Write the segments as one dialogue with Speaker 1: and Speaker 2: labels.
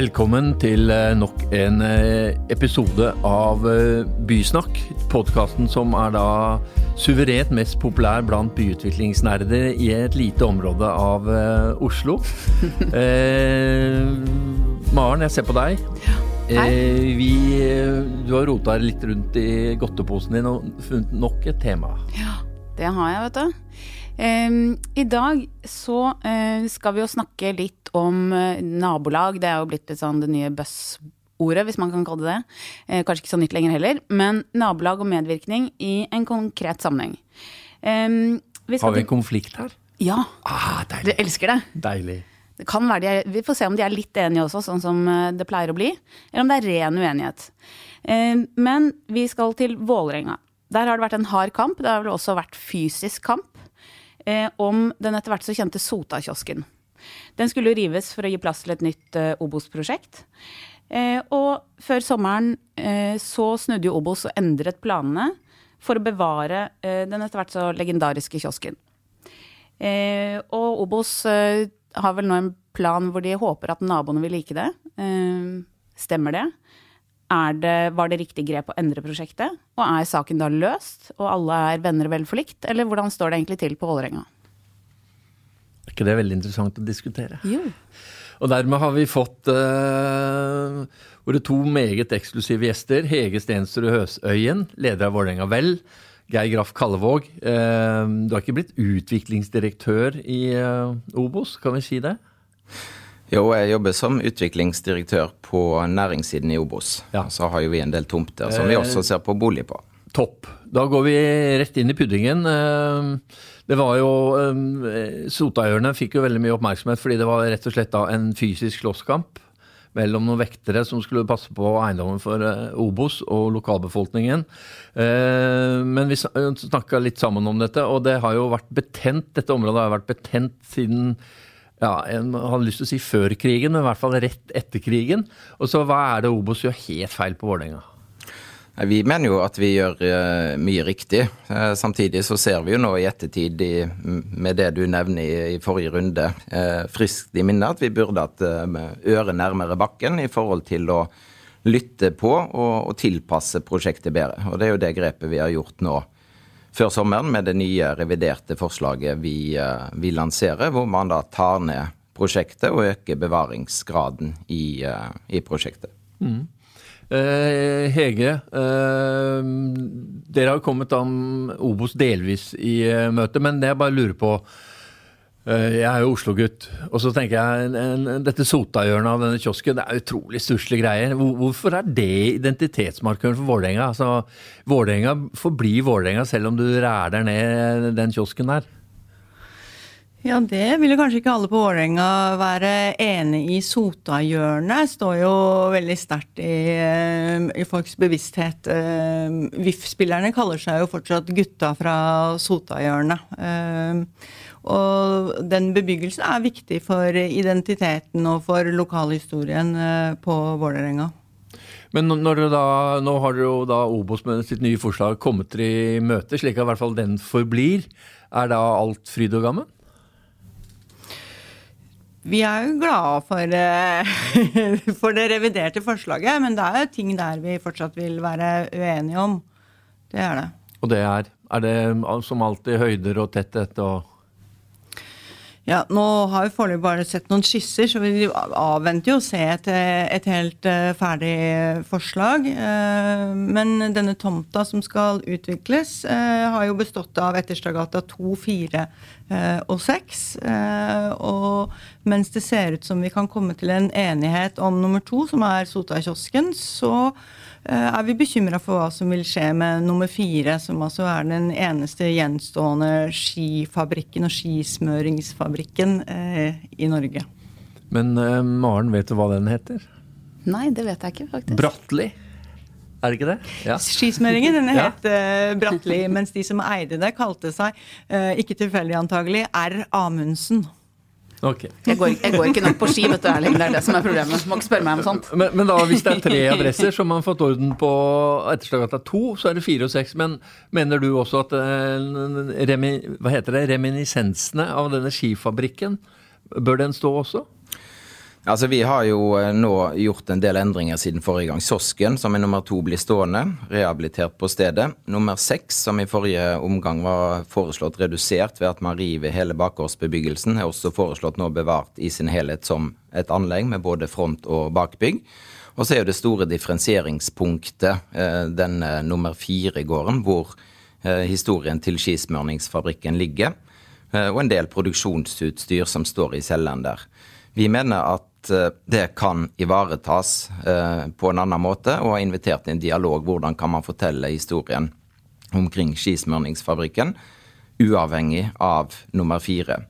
Speaker 1: Velkommen til eh, nok en eh, episode av eh, Bysnakk. Podkasten som er da suverent mest populær blant byutviklingsnerder i et lite område av Oslo. eh, Maren, jeg ser på deg. Eh, vi, du har rota litt rundt i godteposen din og funnet nok et tema.
Speaker 2: Ja, det har jeg, vet du. I dag så eh, skal vi jo snakke litt om eh, nabolag. Det er jo blitt litt sånn det nye buzzordet, hvis man kan kalle det det. Eh, kanskje ikke så nytt lenger heller. Men nabolag og medvirkning i en konkret sammenheng.
Speaker 1: Vi Har vi en konflikt her?
Speaker 2: Ja.
Speaker 1: Ah,
Speaker 2: Dere elsker det.
Speaker 1: Deilig.
Speaker 2: Det kan være de er, vi får se om de er litt enige også, sånn som det pleier å bli. Eller om det er ren uenighet. Men vi skal til Vålerenga. Der har det vært en hard kamp. Det har vel også vært fysisk kamp eh, om den etter hvert så kjente Sotakiosken. Den skulle rives for å gi plass til et nytt eh, Obos-prosjekt. Eh, og før sommeren eh, så snudde jo Obos og endret planene for å bevare eh, den etter hvert så legendariske kiosken. Eh, og Obos har vel nå en plan hvor de håper at naboene vil like det. stemmer det? Det, var det riktig grep å endre prosjektet? Og er saken da løst, og alle er venner vel forlikt? Eller hvordan står det egentlig til på Vålerenga?
Speaker 1: Er ikke det veldig interessant å diskutere?
Speaker 2: Jo.
Speaker 1: Og dermed har vi fått uh, våre to meget eksklusive gjester. Hege Stensrud Høsøyen, leder av Vålerenga Vel. Geir Graff Kallevåg. Uh, du har ikke blitt utviklingsdirektør i uh, Obos, kan vi si det?
Speaker 3: Jo, jeg jobber som utviklingsdirektør på næringssiden i Obos. Ja. Så har jo vi en del tomter som vi eh, også ser på bolig på.
Speaker 1: Topp. Da går vi rett inn i puddingen. Eh, det var jo eh, fikk jo veldig mye oppmerksomhet fordi det var rett og slett da en fysisk slåsskamp mellom noen vektere som skulle passe på eiendommen for Obos og lokalbefolkningen. Men vi snakka litt sammen om dette, og det har jo vært betent. Dette området har vært betent siden ja, jeg hadde lyst til å si før krigen, men i hvert fall rett etter krigen. Og så hva er det Obos gjør helt feil på Vålerenga?
Speaker 3: Vi mener jo at vi gjør uh, mye riktig. Uh, samtidig så ser vi jo nå i ettertid, med det du nevner i, forrige runde, uh, friskt i minne at vi burde hatt øret nærmere bakken i forhold til å lytte på og tilpasse prosjektet bedre. Og det er jo det grepet vi har gjort nå før sommeren med det nye reviderte forslaget vi, eh, vi lanserer, hvor man da tar ned prosjektet og øker bevaringsgraden i, eh, i prosjektet. Mm.
Speaker 1: Eh, Hege, dere har kommet om Obos delvis i møte, men det jeg bare lurer på jeg er jo Oslo-gutt. Og så tenker jeg, en, en, dette sotahjørnet av denne kiosken, det er utrolig stusslige greier. Hvorfor er det identitetsmarkøren for Vålerenga? Altså, Vålerenga forblir Vålerenga selv om du ræler ned den kiosken der.
Speaker 4: Ja, det vil jo kanskje ikke alle på Vålerenga være enig i. Sotahjørnet står jo veldig sterkt i, eh, i, folks bevissthet. Eh, VIF-spillerne kaller seg jo fortsatt gutta fra Sotahjørnet. Og den bebyggelsen er viktig for identiteten og for lokalhistorien eh, på Vålerenga.
Speaker 1: Men da, nå har dere jo da Obos med sitt nye forslag kommet dere i møte, slik at i hvert fall den forblir. Er da alt fryd og gammen?
Speaker 4: Vi er jo glade for, eh, for, det reviderte forslaget, men det er jo ting der vi fortsatt vil være uenige om. Det er det.
Speaker 1: Og det er? Er det som alltid høyder og tetthet og
Speaker 4: ja, Nå har vi foreløpig bare sett noen skisser, så vi avventer jo å se et, et helt uh, ferdig forslag. Uh, men denne tomta som skal utvikles, uh, har jo bestått av Etterstadgata 2, 4 og 6. og mens det ser ut som vi kan komme til en enighet om nummer to, som er Sotakiosken, så er vi bekymra for hva som vil skje med nummer fire, som altså er den eneste gjenstående skifabrikken og skismøringsfabrikken eh, i Norge.
Speaker 1: Men eh, Maren, vet du hva den heter?
Speaker 2: Nei, det vet jeg ikke, faktisk.
Speaker 1: Bratteli. Er det ikke det?
Speaker 4: Ja. Skismøringen den het ja. Bratteli, mens de som eide det, kalte seg, ikke tilfeldig antagelig, R. Amundsen.
Speaker 1: Okay.
Speaker 2: Jeg, går, jeg, går, ikke nok på ski, vet du, Erling. Det er det som er problemet. Må ikke spørre meg om sånt.
Speaker 1: Men, men da, hvis det er tre adresser som man har fått orden på Etterstadgata 2, så er det fire og seks. Men mener du også at uh, remi, hva heter det, reminiscensene av denne skifabrikken, bør den stå også?
Speaker 3: Altså, Vi har jo eh, nå gjort en del endringer siden forrige gang. Sosken, som er nummer to, blir stående, rehabilitert på stedet. Nummer seks, som i forrige omgang var foreslått redusert ved at man river hele bakgårdsbebyggelsen, er også foreslått nå bevart i sin helhet som et anlegg med både front- og bakbygg. Og så er jo det store differensieringspunktet denne nummer fire-gården, hvor eh, historien til skismørningsfabrikken ligger, og en del produksjonsutstyr som står i cellene der. Vi mener at Eh, det kan ivaretas eh, på en annen måte, og har invitert til en dialog. Hvordan kan man fortelle historien omkring skismørningsfabrikken, uavhengig av nummer fire.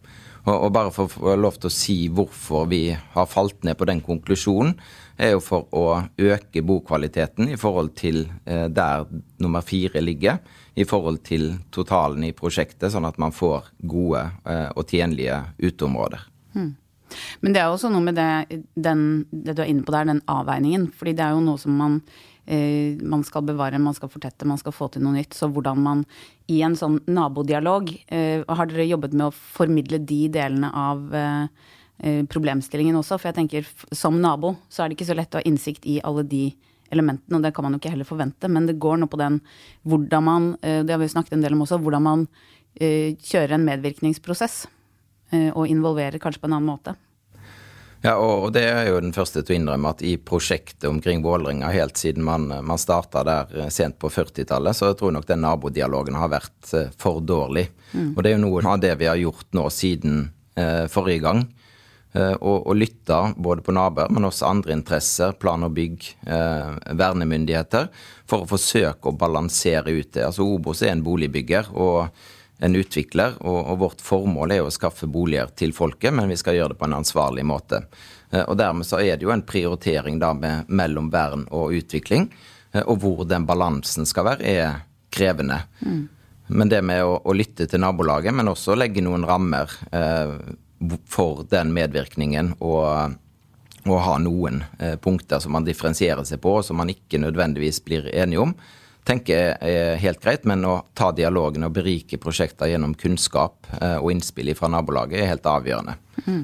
Speaker 3: Og, bare for å få lov til å si hvorfor vi har falt ned på den konklusjonen, er jo for å øke bokvaliteten i forhold til eh, der nummer fire ligger. I forhold til totalen i prosjektet, sånn at man får gode og tjenlige uteområder. Mm.
Speaker 2: Men det er også noe med det, den, det du er inne på der, den avveiningen. Fordi det er jo noe som man, eh, man skal bevare, man skal fortette, man skal få til noe nytt. Så hvordan man i en sånn nabodialog eh, Har dere jobbet med å formidle de delene av eh, eh, problemstillingen også? For jeg tenker som nabo så er det ikke så lett å ha innsikt i alle de elementene, og det kan man jo ikke heller forvente. Men det går nå på den hvordan man, eh, det har vi snakket en del om også, hvordan man eh, kjører en medvirkningsprosess. Eh, og involverer kanskje på en annen måte.
Speaker 3: Ja, og det er jo den første til å innrømme at i prosjektet omkring Vålerenga, helt siden man, man starta der eh, sent på 40-tallet, så jeg tror nok den nabodialogen har vært eh, for dårlig. Mm. Og det er jo noe av det vi har gjort nå siden eh, forrige gang. Eh, og, og lytta både på naboer, men også andre interesser, plan og bygg, eh, vernemyndigheter, for å forsøke å balansere ut det. Altså Obos er en boligbygger. og en utvikler, og, og, vårt formål er å skaffe boliger til folket, men vi skal gjøre det på en ansvarlig måte. Eh, og Dermed så er det jo en prioritering da med, mellom vern og utvikling, eh, og hvor den balansen skal være, er krevende. Mm. Men det med å, å, lytte til nabolaget, men også legge noen rammer eh, for den medvirkningen og, og ha noen eh, punkter som man differensierer seg på, og som man ikke nødvendigvis blir enige om, tenker er helt greit, men å ta dialogen og berike prosjekter gjennom kunnskap eh, og innspill fra nabolaget er helt avgjørende. Mm.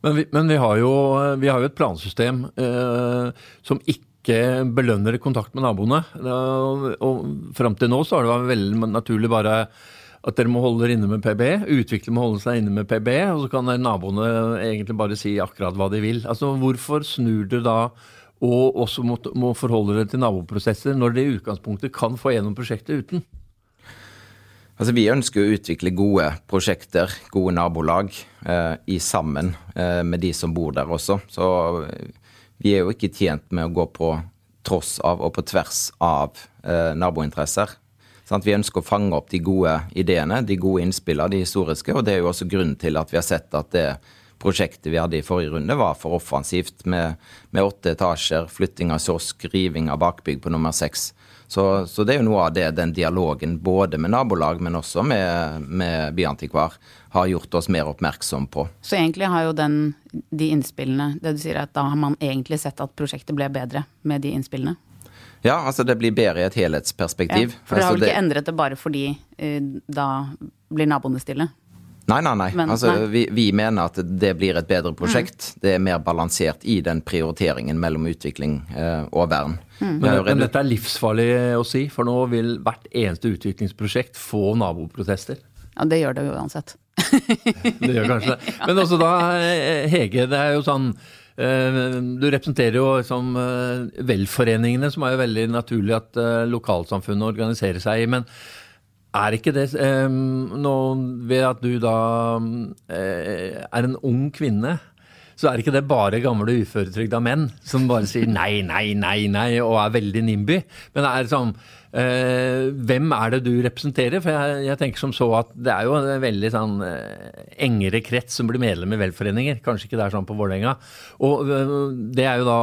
Speaker 1: Men, vi, men vi, har jo, vi, har jo, et plansystem eh, som ikke belønner kontakt med naboene. Og, og Fram til nå så har det vært veldig naturlig bare at dere må holde dere inne med PB. Utvikler må holde seg inne med PB, og så kan naboene egentlig bare si akkurat hva de vil. Altså Hvorfor snur dere da og også må, må forholde dere til naboprosesser når dere i utgangspunktet kan få gjennom prosjektet uten?
Speaker 3: Altså, Vi ønsker å utvikle gode prosjekter, gode nabolag, eh, i sammen eh, med de som bor der også. Så eh, vi er jo ikke tjent med å gå på tross av og på tvers av eh, nabointeresser. Sånn vi ønsker å fange opp de gode ideene, de gode innspillene, de historiske. Og det er jo også grunnen til at vi har sett at det prosjektet vi hadde i forrige runde, var for offensivt med, med åtte etasjer, flytting av sosk, riving av bakbygg på nummer seks. Så, så, det er jo noe av det den dialogen både med nabolag, men også med, med byantikvar, har gjort oss mer oppmerksom på.
Speaker 2: Så egentlig har jo den, de innspillene, det du sier at da har man egentlig sett at prosjektet ble bedre med de innspillene?
Speaker 3: Ja, altså det blir bedre i et helhetsperspektiv. Ja,
Speaker 2: for dere har
Speaker 3: altså
Speaker 2: vel ikke endret det bare fordi uh, da blir naboene stille?
Speaker 3: Nei, nei, nei. Men, altså, nei. Vi, vi, mener at det blir et bedre prosjekt. Mm. Det er mer balansert i den prioriteringen mellom utvikling eh, og vern.
Speaker 1: Mm. Men, men, dette er livsfarlig å si, for nå vil hvert eneste utviklingsprosjekt få naboprotester.
Speaker 2: Ja, det gjør det jo uansett.
Speaker 1: det gjør kanskje det. Men også da, eh, Hege, det er jo sånn eh, du representerer jo liksom velforeningene, som er jo veldig naturlig at lokalsamfunnet organiserer seg i. men er ikke det um, nå Ved at du da um, er en ung kvinne, så er ikke det bare gamle uføretrygda menn som bare sier nei, nei, nei, nei og er veldig NIMBY. Men det er sånn uh, Hvem er det du representerer? For jeg, jeg, tenker som så at det er jo en veldig sånn uh, engere krets som blir medlem i velforeninger. Kanskje ikke det er sånn på Vålerenga. Og uh, det er jo da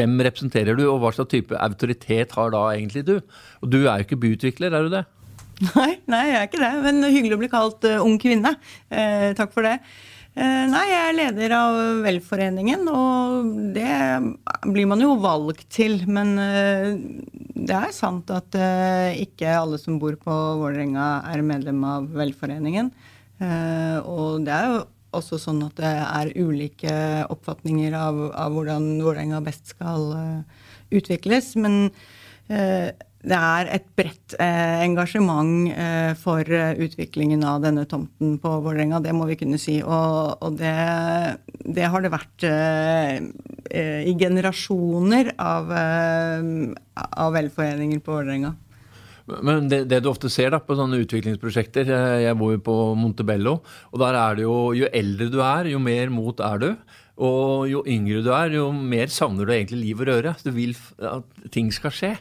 Speaker 1: Hvem representerer du, og hva slags type autoritet har da egentlig du? Og du er jo ikke byutvikler, er du det?
Speaker 4: Nei, nei, jeg er ikke det. Men hyggelig å bli kalt ung kvinne. takk for det. Eh, nei, jeg er leder av Velforeningen, og det blir man jo valgt til. Men eh, det er sant at eh, ikke alle som bor på Vålerenga er medlem av Velforeningen. Og det er jo også sånn at det er ulike oppfatninger av, av hvordan Vålerenga best skal utvikles. Men det er et bredt eh, engasjement eh, for eh, utviklingen av denne tomten på Vålerenga. Det må vi kunne si. Og, og det, det, har det vært eh, eh i generasjoner av, eh, av velforeninger på Vålerenga.
Speaker 1: Men det, det, du ofte ser da på sånne utviklingsprosjekter Jeg bor jo på Montebello. og der er det jo Jo eldre du er, jo mer mot er du. Og jo yngre du er, jo mer savner du egentlig liv og røre. Du vil at ting skal skje.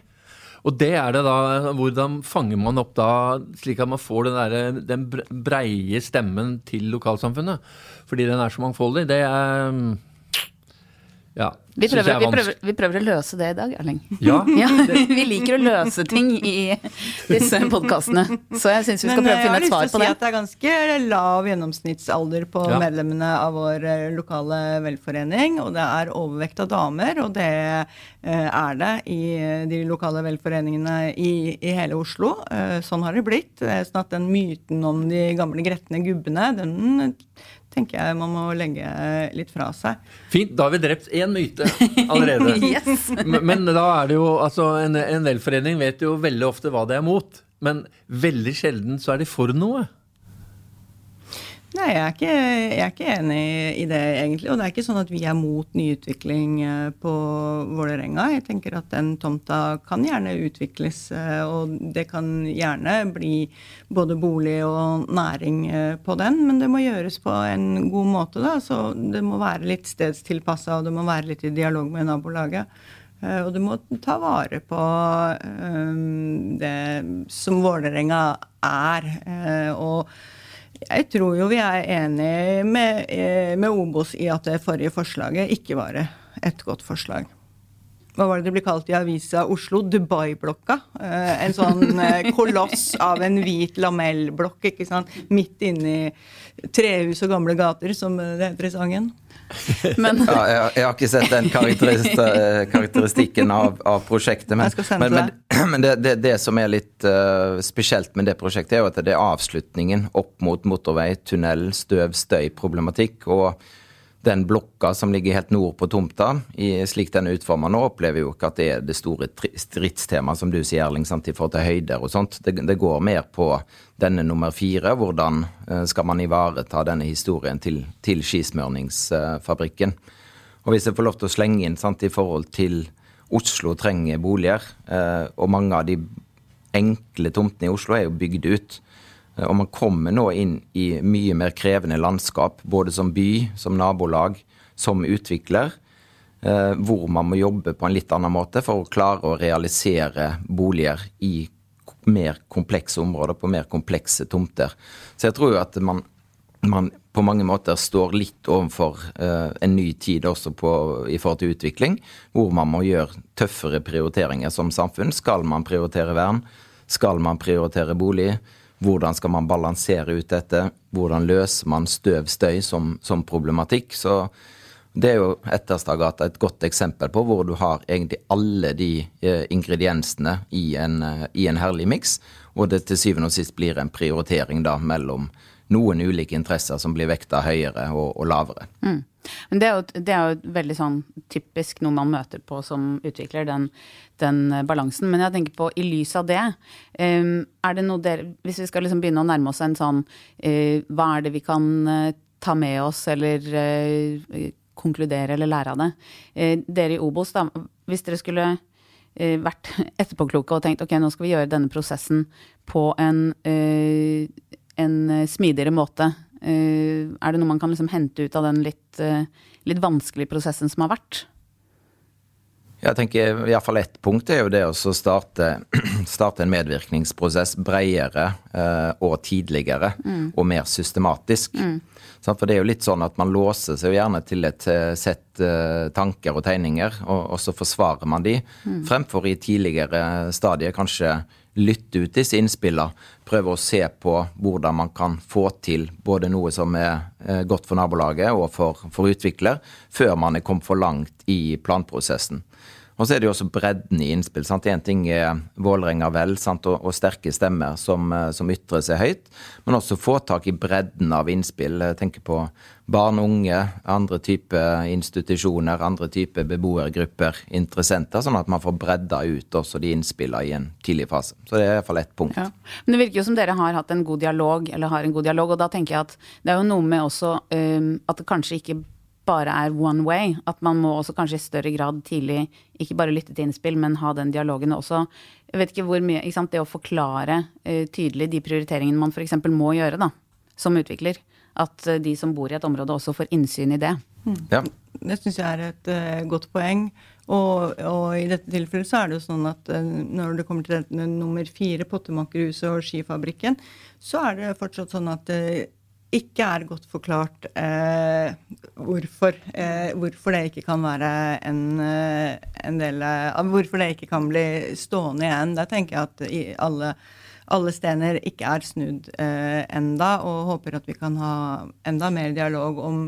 Speaker 1: Og det er det da, Hvordan fanger man opp da, slik at man får den, der, den breie stemmen til lokalsamfunnet? Fordi den er så mangfoldig. Det er ja.
Speaker 2: Vi prøver, vi, prøver, vi prøver, å løse det i dag, Erling.
Speaker 1: Ja,
Speaker 2: ja, vi liker å løse ting i disse podkastene. Så jeg syns vi skal prøve å finne et svar på det.
Speaker 4: Men jeg har lyst til å si at det er ganske lav gjennomsnittsalder på ja. medlemmene av vår eh, lokale velforening. Og det er overvekt av damer, og det eh, er det i de lokale velforeningene i, i hele Oslo. Eh, sånn har det blitt. Sånn at den myten om de gamle gretne gubbene, den tenker jeg man må legge litt fra seg.
Speaker 1: Fint, da har vi drept én myte allerede.
Speaker 2: yes.
Speaker 1: Men da er det jo altså en, en velforening vet jo veldig ofte hva det er mot. Men veldig sjelden så er de for noe.
Speaker 4: Nei, jeg er, ikke, jeg er, ikke, enig i det, egentlig. Og det er ikke sånn at vi er mot nyutvikling eh, på Vålerenga. Jeg tenker at den tomta kan gjerne utvikles, eh, og det kan gjerne bli både bolig og næring eh, på den. Men det må gjøres på en god måte, da. Så det må være litt stedstilpassa, og det må være litt i dialog med nabolaget. Og du må ta vare på det som Vålerenga er. og jeg tror jo vi er enig med, eh, med Obos i at det forrige forslaget ikke var et godt forslag. Hva var det det ble kalt i avisa Oslo? Dubai-blokka. Eh, en sånn eh, koloss av en hvit lamellblokk ikke sant? midt inni trehus og gamle gater, som det heter i sangen.
Speaker 3: Men, ja, jeg, jeg, har ikke sett den karakteristikken av, av prosjektet. Men, men, men, men det, det, det, som er litt uh, spesielt med det prosjektet, er jo at det er avslutningen opp mot motorvei, tunnel, støv, støy, problematikk. og den blokka som ligger helt nord på tomta, i, slik den er utforma nå, opplever jo ikke at det er det store stridstemaet, som du sier, Erling, sant, i forhold til høyder og sånt. Det, det, går mer på denne nummer fire. Hvordan uh, skal man ivareta denne historien til, til skismørningsfabrikken? Og hvis jeg får lov til å slenge inn sant, i forhold til Oslo trenger boliger, uh, og mange av de enkle tomtene i Oslo er jo bygd ut. Eh, og man kommer nå inn i mye mer krevende landskap, både som by, som nabolag, som utvikler. Eh, hvor man må jobbe på en litt annen måte for å klare å realisere boliger i mer komplekse områder, på mer komplekse tomter. Så jeg tror jo at man, man på mange måter står litt overfor uh, en ny tid også på, i forhold til utvikling, hvor man må gjøre tøffere prioriteringer som samfunn. Skal man prioritere vern? Skal man prioritere bolig? Hvordan skal man balansere ut dette? Hvordan løser man støv, støy som, som problematikk? Så det er jo Etterstadgata et godt eksempel på hvor du har egentlig alle de eh, ingrediensene i en, eh, i en herlig miks, og det til syvende og sist blir en prioritering da mellom noen ulike interesser som blir vekta høyere og, og lavere.
Speaker 2: Mm. Men det er, jo, det er, jo, veldig sånn typisk noe man møter på som utvikler, den, den balansen. Men jeg tenker på, i lys av det, um, er det noe dere Hvis vi skal liksom begynne å nærme oss en sånn uh, Hva er det vi kan uh, ta med oss, eller uh, konkludere eller lære av det? dere i Obos, da, hvis dere skulle vært etterpåkloke og tenkt ok, nå skal vi gjøre denne prosessen på en, en smidigere måte Eh, er det noe man kan liksom hente ut av den litt, eh, litt vanskelige prosessen som har vært?
Speaker 3: Jeg tenker i fall ett punkt er jo det å starte, starte en medvirkningsprosess bredere eh, og tidligere mm. og mer systematisk. Mm. For det er jo litt sånn at man låser seg gjerne til et eh, sett eh, tanker og tegninger, og, og så forsvarer man de, mm. fremfor i tidligere stadier kanskje lytte ut disse innspillene, prøve å se på hvordan man kan få til både noe som er eh, godt for nabolaget og for, for utvikler, før man er kommet for langt i planprosessen. Og så er det jo også bredden i innspill. sant? Én ting er Vålerenga vel sant? Og, og, sterke stemmer som, eh, som, ytrer seg høyt, men også få tak i bredden av innspill. Jeg tenker på barn og unge, andre typer institusjoner, andre typer beboergrupper, interessenter, sånn at man får bredda ut også de innspillene i en tidlig fase. Så det er i hvert fall ett punkt. Ja.
Speaker 2: Men det virker jo som dere har hatt en god dialog, eller har en god dialog, og da tenker jeg at det er jo noe med også um, at det kanskje ikke bare er one way. At man må også kanskje i større grad tidlig ikke bare lytte til innspill, men ha den dialogen også. Jeg vet ikke hvor mye, ikke sant, Det å forklare uh, tydelig de prioriteringene man f.eks. må gjøre da, som utvikler. At uh, de som bor i et område også får innsyn i det.
Speaker 4: Mm. Ja. Det syns jeg er et uh, godt poeng. Og, og, i dette tilfellet så er det jo sånn at når det kommer til dette, nummer fire, Pottemakerhuset og Skifabrikken, så er det fortsatt sånn at ikke er godt forklart eh, hvorfor, eh, hvorfor, det ikke kan være en, eh, en del av Hvorfor det ikke kan bli stående igjen. Der tenker jeg at alle, alle stener ikke er snudd eh, enda, og håper at vi kan ha enda mer dialog om,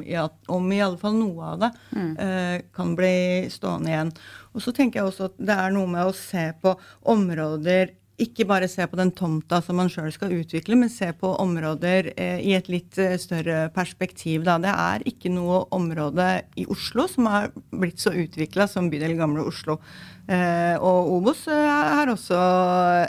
Speaker 4: om i alle fall noe av det mm. eh, kan bli stående igjen. Og så tenker jeg også at det er noe med å se på områder ikke bare se på den tomta som man sjøl skal utvikle, men se på områder eh, i et litt eh, større perspektiv. Da. Det er ikke noe område i Oslo som har blitt så utvikla som bydel Gamle Oslo. Eh, og Obos eh, er også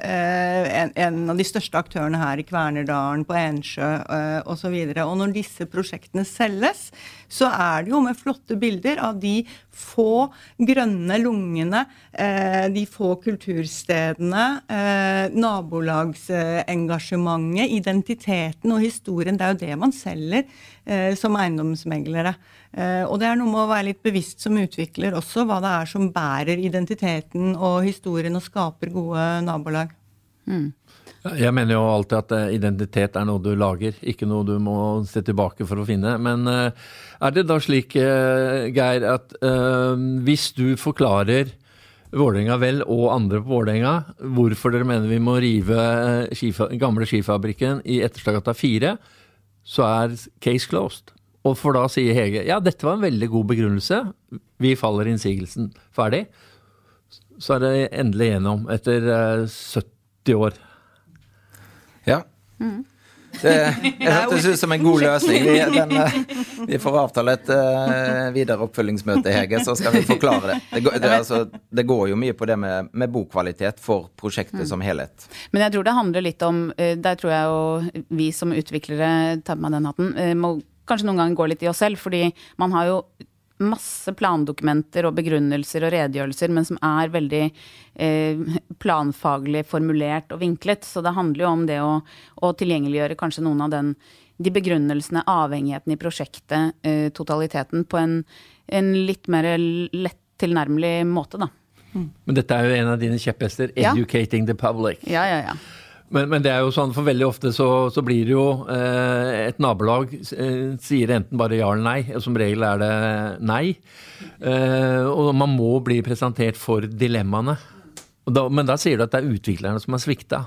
Speaker 4: eh, en, en, av de største aktørene her i Kvernerdalen, på Ensjø eh, osv. Og, så og når disse prosjektene selges, så er det jo med flotte bilder av de få grønne lungene, eh, de få kulturstedene, eh, nabolagsengasjementet, identiteten og historien. Det er jo det man selger eh, som eiendomsmeglere. Og det er noe med å være litt bevisst som utvikler også hva det er som bærer identiteten og historien og skaper gode nabolag. Mm.
Speaker 1: Jeg mener jo alltid at eh, identitet er noe du lager, ikke noe du må se tilbake for å finne. Men eh, er det da slik, Geir, at hvis du forklarer Vålerenga vel og andre på Vålerenga hvorfor dere mener vi må rive gamle skifabrikken i Etterstadgata 4, så er case closed. Og for da sier Hege ja, dette var en veldig god begrunnelse, vi faller innsigelsen. Ferdig. Så er det endelig gjennom, etter 70 eh, år.
Speaker 3: Ja. Mm. Det, det hørtes ut som en god løsning. Vi, den, eh, vi får avtale et uh, videre oppfølgingsmøte, Hege, så skal vi forklare det. Det går, det, altså, det går jo mye på det med, med bokvalitet for prosjektet mm. som helhet.
Speaker 2: Men jeg tror det handler litt om Der tror jeg jo vi som utviklere, tar meg den hatten, må kanskje noen ganger gå litt i oss selv, fordi man har jo masse plandokumenter og begrunnelser og redegjørelser, men som er veldig eh, planfaglig formulert og vinklet. Så det handler jo om det å, å tilgjengeliggjøre kanskje noen av den, de begrunnelsene, avhengigheten i prosjektet, eh, totaliteten, på en, en, litt mer lett tilnærmelig måte, da.
Speaker 1: Mm. Men dette er jo en av dine kjepphester, 'educating ja. the public'.
Speaker 2: Ja, ja, ja.
Speaker 1: Men, men, det er jo sånn, for veldig ofte så, så blir det jo eh, Et nabolag eh, sier enten bare ja eller nei, og som regel er det nei. Eh, og man må bli presentert for dilemmaene. Da, men da sier du at det er utviklerne som har svikta?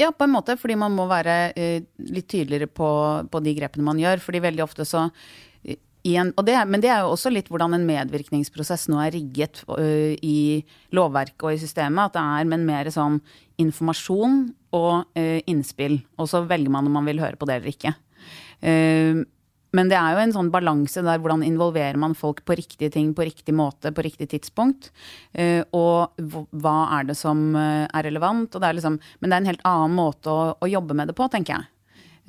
Speaker 2: Ja, på en måte, fordi man må være uh, litt tydeligere på, på, de grepene man gjør. fordi veldig ofte så en, det, men det er jo også litt hvordan en medvirkningsprosess nå er rigget uh, i lovverket og i systemet. At det er med en mer sånn informasjon og uh, innspill. Og så velger man om man vil høre på det eller ikke. Uh, men det er jo en sånn balanse der hvordan involverer man folk på riktige ting på riktig måte på riktig tidspunkt. og hva er det som er relevant. Det er liksom, men det er en helt annen måte å, å jobbe med det på, tenker jeg.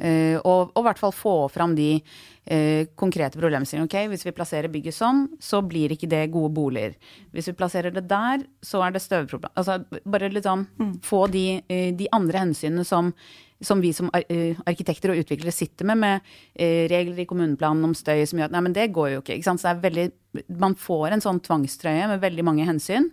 Speaker 2: Uh, og, i hvert fall få fram de uh, konkrete problemstillingene. Okay, hvis vi plasserer bygget sånn, så blir ikke det gode boliger. Hvis vi plasserer det der, så er det støvproblem. Altså, bare liksom mm. få de, uh, de, andre hensynene som, som vi som arkitekter og utviklere sitter med, med regler i kommuneplanen om støy som gjør at nei, men det går jo ikke. ikke sant? Så det er veldig, man får en sånn tvangstrøye med veldig mange hensyn.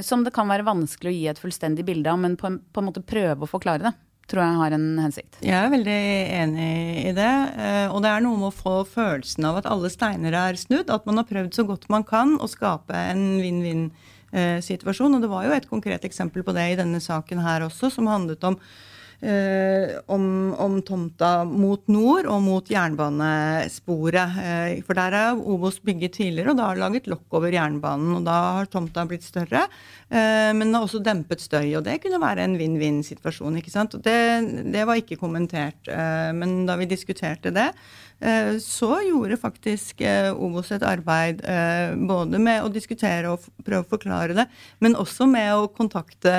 Speaker 2: som det kan være vanskelig å gi et fullstendig bilde av, men på en, på en måte prøve å forklare det tror jeg har en hensikt.
Speaker 4: Jeg er veldig enig i det. Eh, og det er noe med å få følelsen av at alle steiner er snudd. At man har prøvd så godt man kan å skape en vinn-vinn-situasjon. Og det var jo et konkret eksempel på det i denne saken her også, som handlet om eh, om, om, tomta mot nord og mot jernbanesporet. Eh, for der er Obos bygget tidligere, og da har laget lokk over jernbanen. Og da har tomta blitt større, eh, men har også dempet støy. Og det kunne være en vinn-vinn-situasjon. ikke sant? Det, det, var ikke kommentert. Eh, men da vi diskuterte det, eh, så gjorde faktisk eh, Obos et arbeid både med å diskutere og prøve å forklare det, men også med å kontakte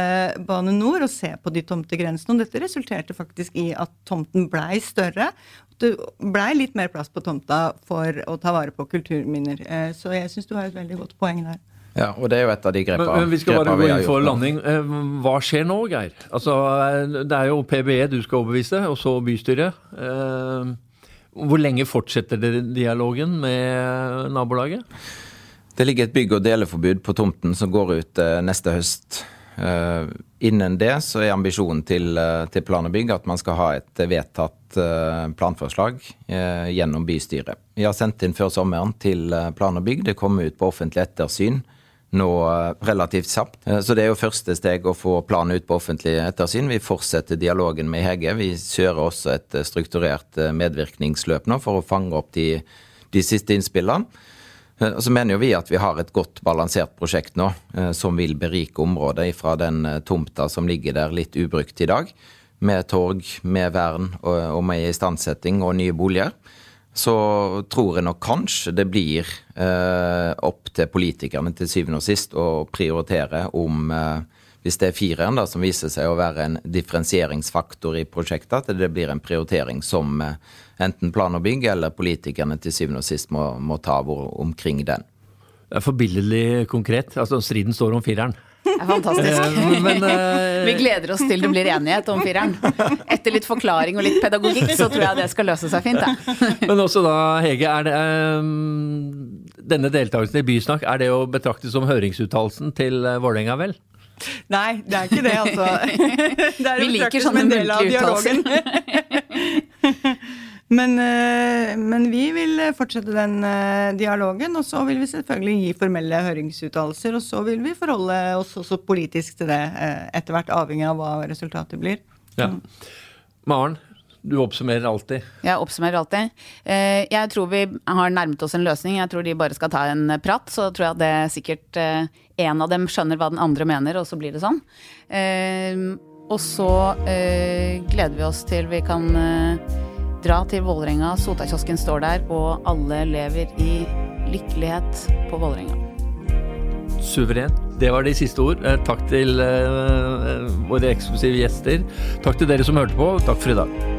Speaker 4: Bane NOR og se på de tomtegrensene. Og dette resulterte faktisk i at tomten blei større. Det blei litt mer plass på tomta for å ta vare på kulturminner. Eh, så jeg syns du har et veldig godt poeng der.
Speaker 3: Ja, og det er jo et av de grepa,
Speaker 1: men, men vi skal bare gå inn for landing. Eh, hva skjer nå, Geir? Altså, eh, det er jo PBE du skal overbevise, og så bystyret. Hvor lenge fortsetter dere dialogen med nabolaget?
Speaker 3: Det ligger et bygg- og deleforbud på tomten som går ut neste høst. Uh, innen det så er ambisjonen til, uh, til Plan og bygg at man skal ha et vedtatt planforslag gjennom bystyret. Vi har sendt inn før sommeren til Plan og bygg. Det kommer ut på offentlig ettersyn nå relativt kjapt. Så det er jo første steg å få planen ut på offentlig ettersyn. Vi fortsetter dialogen med Hege. Vi kjører også et strukturert medvirkningsløp nå for å fange opp de, de siste innspillene. Eh, og så mener jo vi at vi har et godt balansert prosjekt nå, eh, som vil berike området fra den eh, tomta som ligger der litt ubrukt i dag, med torg, med vern og med istandsetting og nye boliger. Så tror jeg nok kanskje det blir eh, opp til politikerne til syvende og sist å prioritere om eh, hvis det er fireren da, som viser seg å være en differensieringsfaktor i prosjektet, at det blir en prioritering som eh, enten plan og bygg eller politikerne til syvende og sist må, må ta omkring den.
Speaker 1: Det er forbilledlig konkret. altså Striden står om fireren.
Speaker 2: Det er fantastisk. Eh, men, uh... Vi gleder oss til det blir enighet om fireren. Etter litt forklaring og litt pedagogikk, så tror jeg det skal løse seg fint. Da.
Speaker 1: Men også da, Hege, er det um, denne deltakelsen i Bysnakk, er det å betrakte som høringsuttalelsen til Vålerenga, vel?
Speaker 4: Nei, det er ikke det, altså.
Speaker 2: Det er Vi liker sånne muntlige uttalelser.
Speaker 4: Men, eh, men, vi vil fortsette den eh, dialogen, og så vil vi selvfølgelig gi formelle høringsuttalelser. Og så vil vi forholde oss også politisk til det eh, etter hvert, avhengig av hva resultatet blir. Ja. Mm.
Speaker 1: Maren, du oppsummerer alltid.
Speaker 2: Jeg oppsummerer alltid. Jeg tror vi har nærmet oss en løsning. Jeg tror de bare skal ta en prat. Så tror jeg det sikkert en av dem skjønner hva den andre mener, og så blir det sånn. Og så gleder vi oss til vi kan Dra til Vålerenga, Sotakiosken står der, og alle lever i lykkelighet på Vålerenga.
Speaker 1: Suveren. Det var de siste ord. Eh, takk til uh, våre eksklusive gjester. Takk til dere som hørte på. Takk for i dag.